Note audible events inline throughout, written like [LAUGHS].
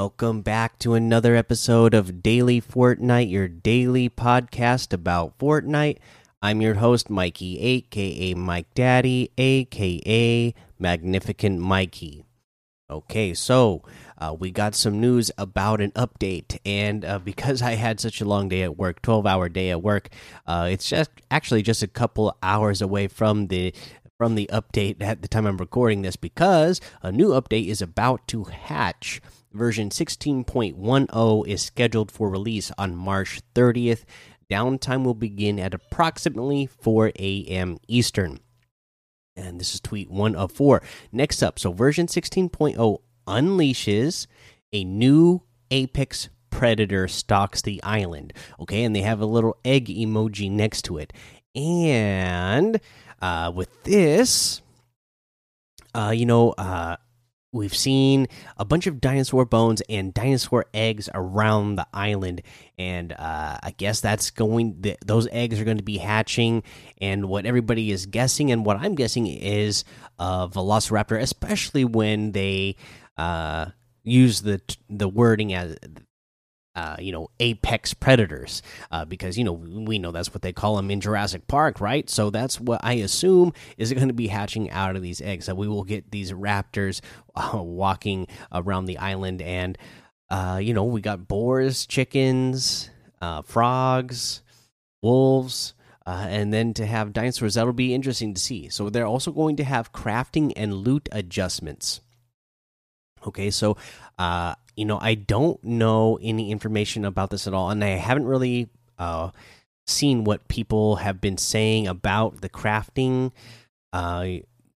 Welcome back to another episode of Daily Fortnite, your daily podcast about Fortnite. I'm your host, Mikey, aka Mike Daddy, aka Magnificent Mikey. Okay, so uh, we got some news about an update, and uh, because I had such a long day at work, twelve hour day at work, uh, it's just actually just a couple hours away from the from the update at the time I'm recording this because a new update is about to hatch. Version 16.10 is scheduled for release on March 30th. Downtime will begin at approximately 4 a.m. Eastern. And this is tweet one of four. Next up, so version 16.0 unleashes a new Apex Predator stalks the island. Okay, and they have a little egg emoji next to it. And uh, with this, uh, you know, uh, we've seen a bunch of dinosaur bones and dinosaur eggs around the island. And uh, i guess that's going th those eggs are going to be hatching. And what everybody is guessing and what i'm guessing is a velociraptor especially when they uh, use the the wording as uh, you know, apex predators, uh, because you know we know that's what they call them in Jurassic Park, right? So that's what I assume is going to be hatching out of these eggs. That we will get these raptors uh, walking around the island, and uh, you know we got boars, chickens, uh, frogs, wolves. Uh, and then to have dinosaurs, that'll be interesting to see. So they're also going to have crafting and loot adjustments. Okay, so uh, you know, I don't know any information about this at all, and I haven't really uh, seen what people have been saying about the crafting. Uh,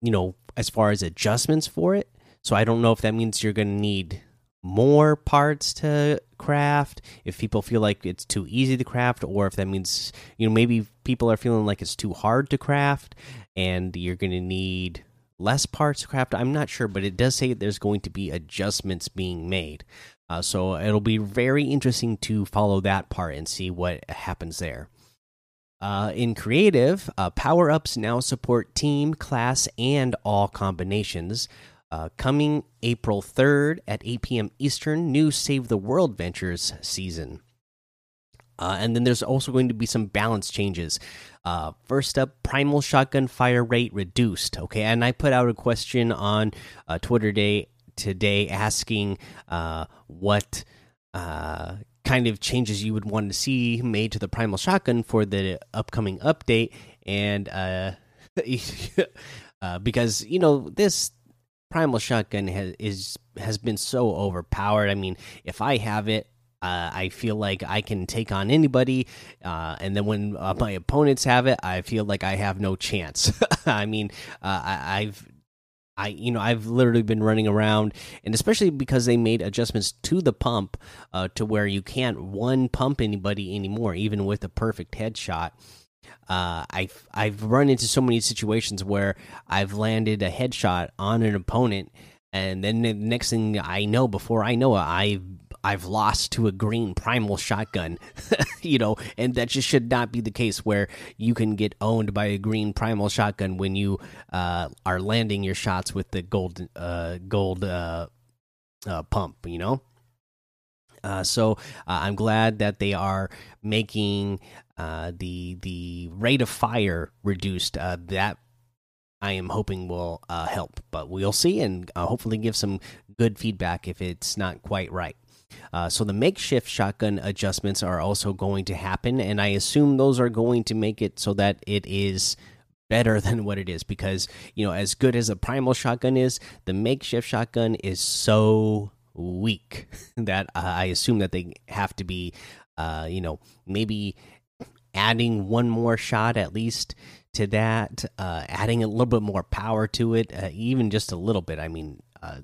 you know, as far as adjustments for it. So I don't know if that means you're going to need more parts to craft if people feel like it's too easy to craft or if that means you know maybe people are feeling like it's too hard to craft and you're going to need less parts craft. I'm not sure, but it does say there's going to be adjustments being made. Uh, so it'll be very interesting to follow that part and see what happens there. Uh, in creative, uh, power ups now support team, class, and all combinations. Uh, coming April 3rd at 8 p.m. Eastern, new Save the World Ventures season. Uh, and then there's also going to be some balance changes. Uh, first up, primal shotgun fire rate reduced. Okay, and I put out a question on uh, Twitter day today asking uh, what uh, kind of changes you would want to see made to the primal shotgun for the upcoming update, and uh, [LAUGHS] because you know this primal shotgun has is has been so overpowered. I mean, if I have it, uh, I feel like I can take on anybody, uh, and then when uh, my opponents have it, I feel like I have no chance. [LAUGHS] I mean, uh, I, have I, you know, I've literally been running around, and especially because they made adjustments to the pump, uh, to where you can't one pump anybody anymore, even with a perfect headshot. Uh, I've I've run into so many situations where I've landed a headshot on an opponent, and then the next thing I know, before I know it, I've I've lost to a green primal shotgun, [LAUGHS] you know, and that just should not be the case where you can get owned by a green primal shotgun when you uh, are landing your shots with the gold uh, gold uh, uh pump, you know. Uh, so uh, I'm glad that they are making the the rate of fire reduced. that I am hoping will help, but we'll see and hopefully give some good feedback if it's not quite right. Uh, so the makeshift shotgun adjustments are also going to happen, and I assume those are going to make it so that it is better [LAUGHS] than what it is because you know as good as a primal shotgun is, the makeshift shotgun is so weak [LAUGHS] that uh, I assume that they have to be, uh, you know, maybe adding one more shot at least to that, uh, adding a little bit more power to it, uh, even just a little bit. I mean, uh,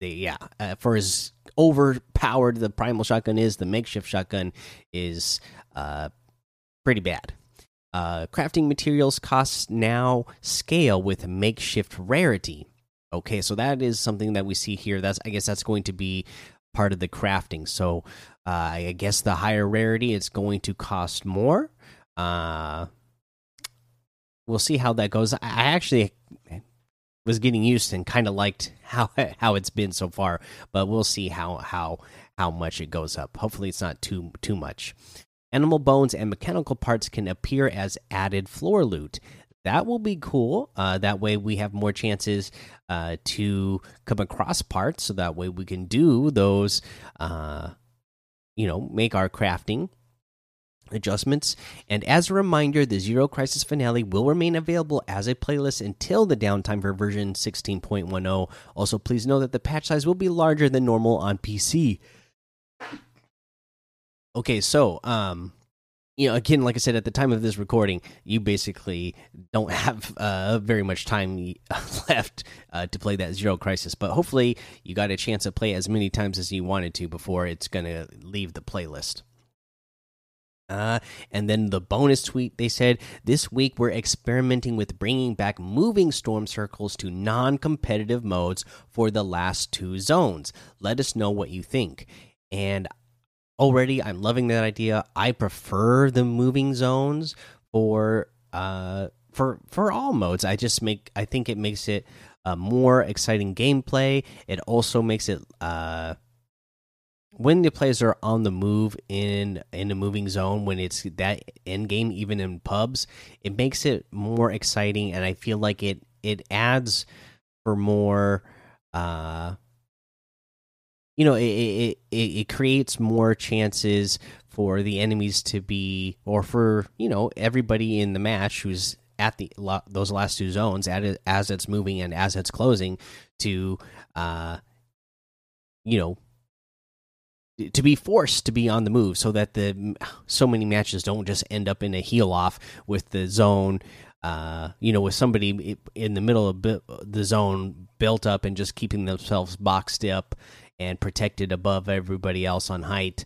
they, yeah, uh, for as overpowered the primal shotgun is, the makeshift shotgun is uh, pretty bad. Uh, crafting materials costs now scale with makeshift rarity. Okay, so that is something that we see here. That's I guess that's going to be part of the crafting. So uh, I guess the higher rarity, it's going to cost more. Uh, we'll see how that goes. I actually was getting used and kind of liked how [LAUGHS] how it's been so far, but we'll see how how how much it goes up. Hopefully, it's not too too much. Animal bones and mechanical parts can appear as added floor loot. That will be cool. Uh, that way, we have more chances uh, to come across parts. So that way, we can do those. Uh, you know, make our crafting adjustments. And as a reminder, the Zero Crisis finale will remain available as a playlist until the downtime for version 16.10. Also, please know that the patch size will be larger than normal on PC. Okay, so um you know, again, like I said at the time of this recording, you basically don't have uh, very much time [LAUGHS] left uh, to play that Zero Crisis. But hopefully, you got a chance to play as many times as you wanted to before it's going to leave the playlist. Uh, and then the bonus tweet they said this week we're experimenting with bringing back moving storm circles to non competitive modes for the last two zones. Let us know what you think. And already I'm loving that idea. I prefer the moving zones for uh for for all modes. I just make I think it makes it a more exciting gameplay. It also makes it uh when the players are on the move in in a moving zone when it's that end game even in pubs it makes it more exciting and i feel like it it adds for more uh you know it it it, it creates more chances for the enemies to be or for you know everybody in the match who's at the those last two zones as it's moving and as it's closing to uh you know to be forced to be on the move so that the so many matches don't just end up in a heal off with the zone uh, you know with somebody in the middle of the zone built up and just keeping themselves boxed up and protected above everybody else on height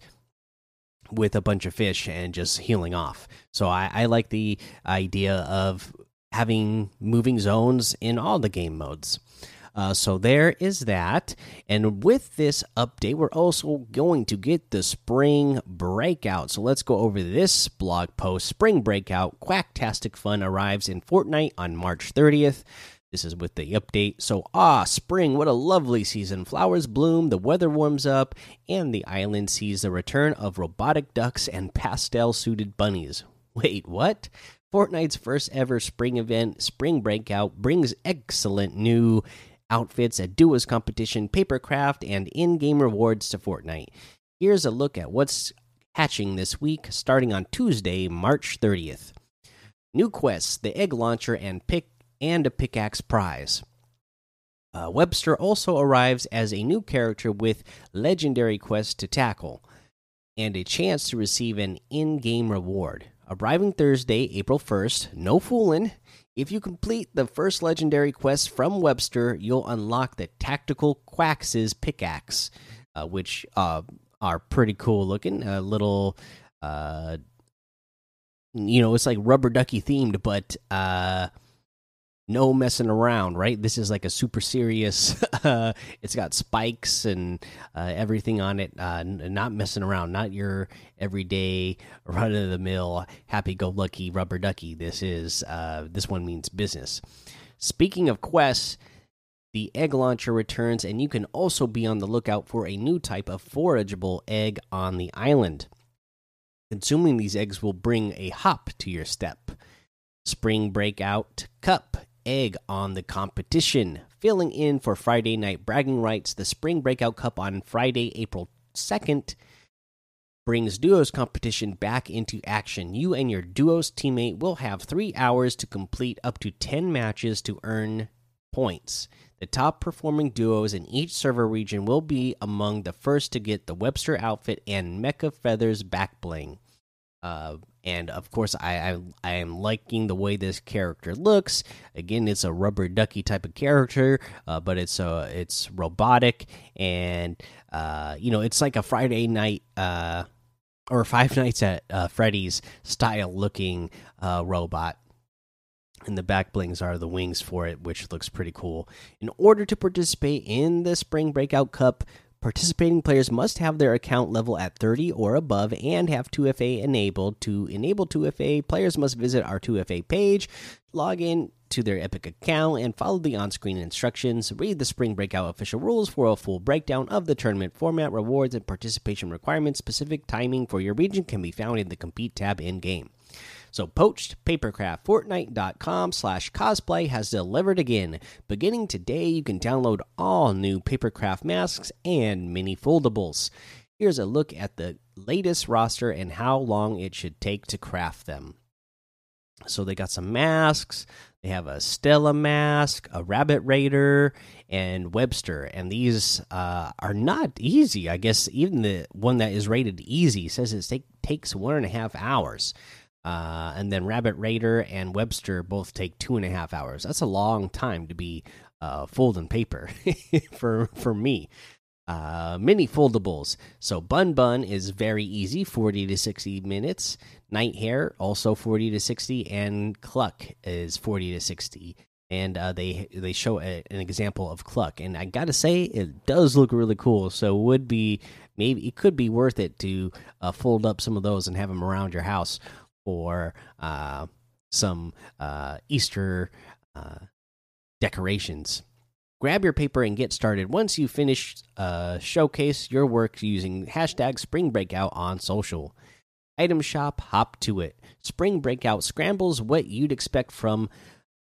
with a bunch of fish and just healing off. So I, I like the idea of having moving zones in all the game modes uh, so there is that. And with this update, we're also going to get the spring breakout. So let's go over this blog post. Spring breakout, Quacktastic Fun arrives in Fortnite on March 30th. This is with the update. So, ah, spring, what a lovely season. Flowers bloom, the weather warms up, and the island sees the return of robotic ducks and pastel suited bunnies. Wait, what? Fortnite's first ever spring event, Spring Breakout, brings excellent new outfits, a duos competition, papercraft, and in game rewards to Fortnite. Here's a look at what's hatching this week, starting on Tuesday, March 30th. New quests, the egg launcher, and pick and a pickaxe prize. Uh, Webster also arrives as a new character with legendary quests to tackle and a chance to receive an in game reward. Arriving Thursday, April 1st, no fooling, if you complete the first legendary quest from Webster, you'll unlock the Tactical Quax's pickaxe, uh, which uh, are pretty cool looking. A little, uh, you know, it's like rubber ducky themed, but uh, no messing around, right? This is like a super serious. [LAUGHS] Uh, it's got spikes and uh, everything on it. Uh, not messing around. Not your everyday run of the mill happy go lucky rubber ducky. This is uh, this one means business. Speaking of quests, the egg launcher returns, and you can also be on the lookout for a new type of forageable egg on the island. Consuming these eggs will bring a hop to your step. Spring Breakout Cup egg on the competition. Filling in for Friday Night Bragging Rights, the Spring Breakout Cup on Friday, April 2nd brings duos competition back into action. You and your duos teammate will have three hours to complete up to 10 matches to earn points. The top performing duos in each server region will be among the first to get the Webster outfit and Mecha Feathers back bling. Uh, and of course, I, I, I am liking the way this character looks. Again, it's a rubber ducky type of character, uh, but it's uh, it's robotic, and uh, you know, it's like a Friday night uh, or Five [LAUGHS] Nights at uh, Freddy's style looking uh, robot. And the back blings are the wings for it, which looks pretty cool. In order to participate in the Spring Breakout Cup, Participating players must have their account level at 30 or above and have 2FA enabled. To enable 2FA, players must visit our 2FA page, log in to their Epic account, and follow the on screen instructions. Read the Spring Breakout official rules for a full breakdown of the tournament format, rewards, and participation requirements. Specific timing for your region can be found in the Compete tab in game. So, Poached Papercraft, Fortnite.com slash cosplay has delivered again. Beginning today, you can download all new Papercraft masks and mini foldables. Here's a look at the latest roster and how long it should take to craft them. So, they got some masks. They have a Stella mask, a Rabbit Raider, and Webster. And these uh, are not easy. I guess even the one that is rated easy says it take, takes one and a half hours. Uh, and then Rabbit Raider and Webster both take two and a half hours. That's a long time to be uh, folding paper [LAUGHS] for for me. Uh, mini foldables. So Bun Bun is very easy, forty to sixty minutes. Night Hair also forty to sixty, and Cluck is forty to sixty. And uh, they they show a, an example of Cluck, and I gotta say it does look really cool. So would be maybe it could be worth it to uh, fold up some of those and have them around your house or uh, some uh, Easter uh, decorations. Grab your paper and get started. Once you finish, uh, showcase your work using hashtag Spring Breakout on social. Item shop, hop to it. Spring Breakout scrambles what you'd expect from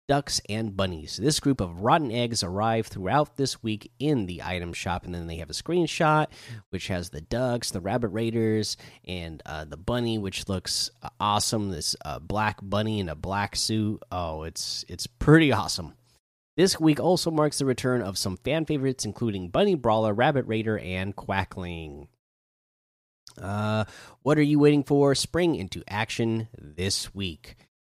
ducks, and bunnies. This group of rotten eggs arrive throughout this week in the item shop, and then they have a screenshot which has the ducks, the rabbit raiders, and uh, the bunny, which looks uh, awesome. This uh, black bunny in a black suit. Oh, it's it's pretty awesome. This week also marks the return of some fan favorites, including Bunny Brawler, Rabbit Raider, and Quackling. Uh, what are you waiting for? Spring into action this week.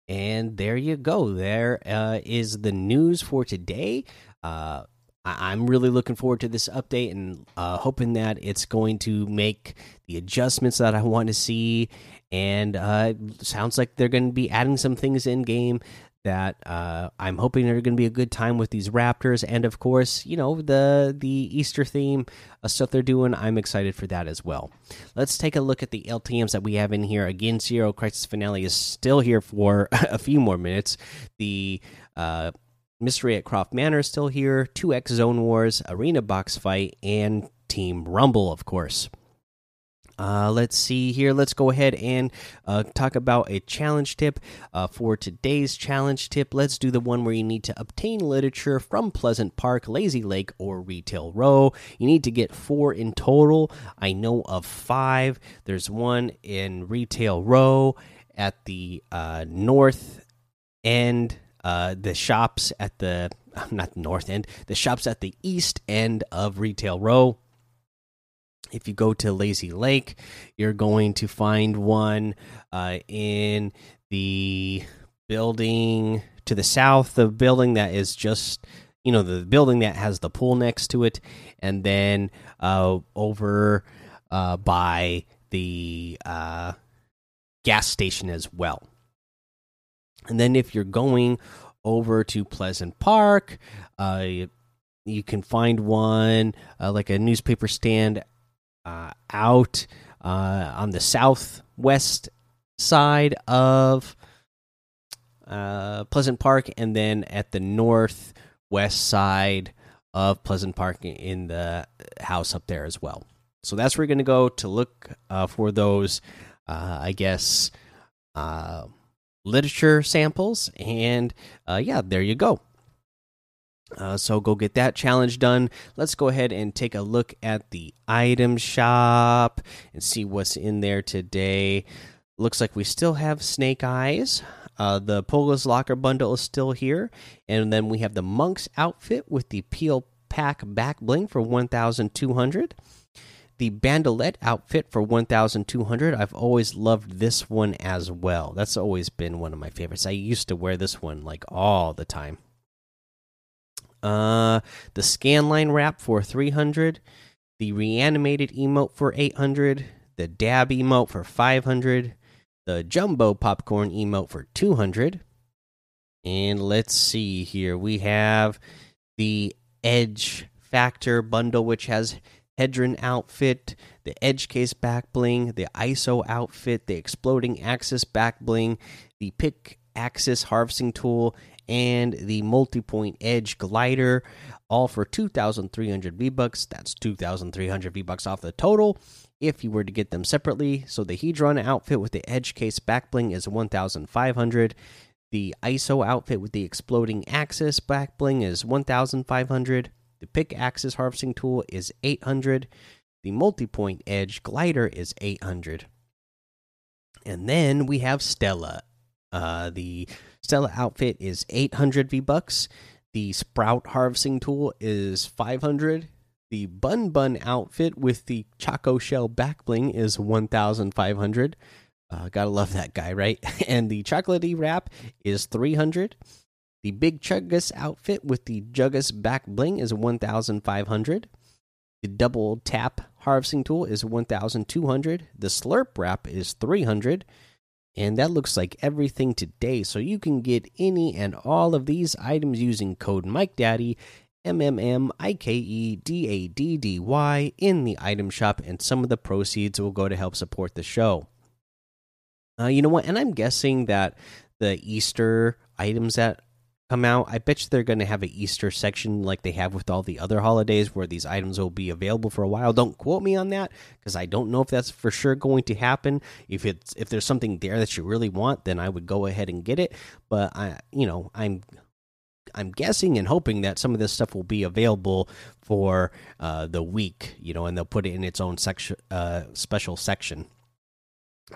And there you go. There uh, is the news for today. Uh, I am really looking forward to this update and uh, hoping that it's going to make the adjustments that I want to see. And uh, sounds like they're going to be adding some things in game that uh, I'm hoping are going to be a good time with these Raptors, and of course, you know the the Easter theme uh, stuff they're doing. I'm excited for that as well. Let's take a look at the LTM's that we have in here. Again, Zero Crisis Finale is still here for [LAUGHS] a few more minutes. The uh, Mystery at Croft Manor is still here. 2X Zone Wars, Arena Box Fight, and Team Rumble, of course. Uh, let's see here. Let's go ahead and uh, talk about a challenge tip uh, for today's challenge tip. Let's do the one where you need to obtain literature from Pleasant Park, Lazy Lake, or Retail Row. You need to get four in total. I know of five. There's one in Retail Row at the uh, north end. Uh, the shops at the [LAUGHS] not north end. The shops at the east end of Retail Row if you go to Lazy Lake, you're going to find one uh, in the building to the south, the building that is just, you know, the building that has the pool next to it, and then uh, over uh, by the uh, gas station as well. And then if you're going over to Pleasant Park, uh, you can find one uh, like a newspaper stand out uh, on the southwest side of uh, Pleasant Park, and then at the northwest side of Pleasant Park in the house up there as well. So that's where we're going to go to look uh, for those, uh, I guess, uh, literature samples. And yeah, there you go. Uh, so go get that challenge done. Let's go ahead and take a look at the item shop and see what's in there today. Looks like we still have Snake Eyes. Uh, the Pola's Locker bundle is still here, and then we have the Monk's outfit with the Peel Pack back bling for one thousand two hundred. The Bandolette outfit for 1200. I've always loved this one as well. That's always been one of my favorites. I used to wear this one like all the time. Uh, the scanline wrap for 300, the reanimated emote for 800, the dab emote for 500, the jumbo popcorn emote for 200. And let's see here. We have the Edge Factor bundle, which has Hedron outfit, the Edge Case back bling, the ISO outfit, the Exploding Axis back bling, the Pick Axis harvesting tool, and the multi point edge glider, all for 2,300 V bucks. That's 2,300 V bucks off the total if you were to get them separately. So the Hedron outfit with the edge case back bling is 1,500. The ISO outfit with the exploding axis back bling is 1,500. The pick axis harvesting tool is 800. The multi point edge glider is 800. And then we have Stella. Uh, the Stella outfit is 800 V bucks. The Sprout harvesting tool is 500. The Bun Bun outfit with the Choco Shell back bling is 1,500. Uh, gotta love that guy, right? [LAUGHS] And the chocolatey wrap is 300. The Big Chuggus outfit with the Juggus back bling is 1,500. The Double Tap harvesting tool is 1,200. The Slurp wrap is 300. And that looks like everything today. So you can get any and all of these items using code MikeDaddy, M M M I K E D A D D Y, in the item shop, and some of the proceeds will go to help support the show. Uh, you know what? And I'm guessing that the Easter items that come out, I bet you they're going to have an Easter section like they have with all the other holidays where these items will be available for a while. Don't quote me on that because I don't know if that's for sure going to happen. If it's if there's something there that you really want, then I would go ahead and get it. But I, you know, I'm I'm guessing and hoping that some of this stuff will be available for uh, the week, you know, and they'll put it in its own section, uh, special section.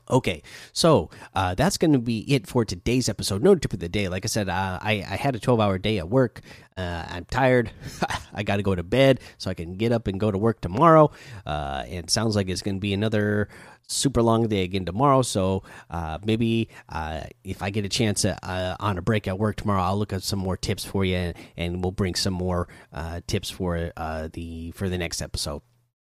Okay, so uh, that's going to be it for today's episode. No tip of the day. Like I said, uh, I, I had a 12 hour day at work. Uh, I'm tired. [LAUGHS] I got to go to bed so I can get up and go to work tomorrow. Uh, and sounds like it's going to be another super long day again tomorrow. So uh, maybe uh, if I get a chance on a break at work tomorrow, I'll look at some more tips for you, and, and we'll bring some more tips for the for the next episode.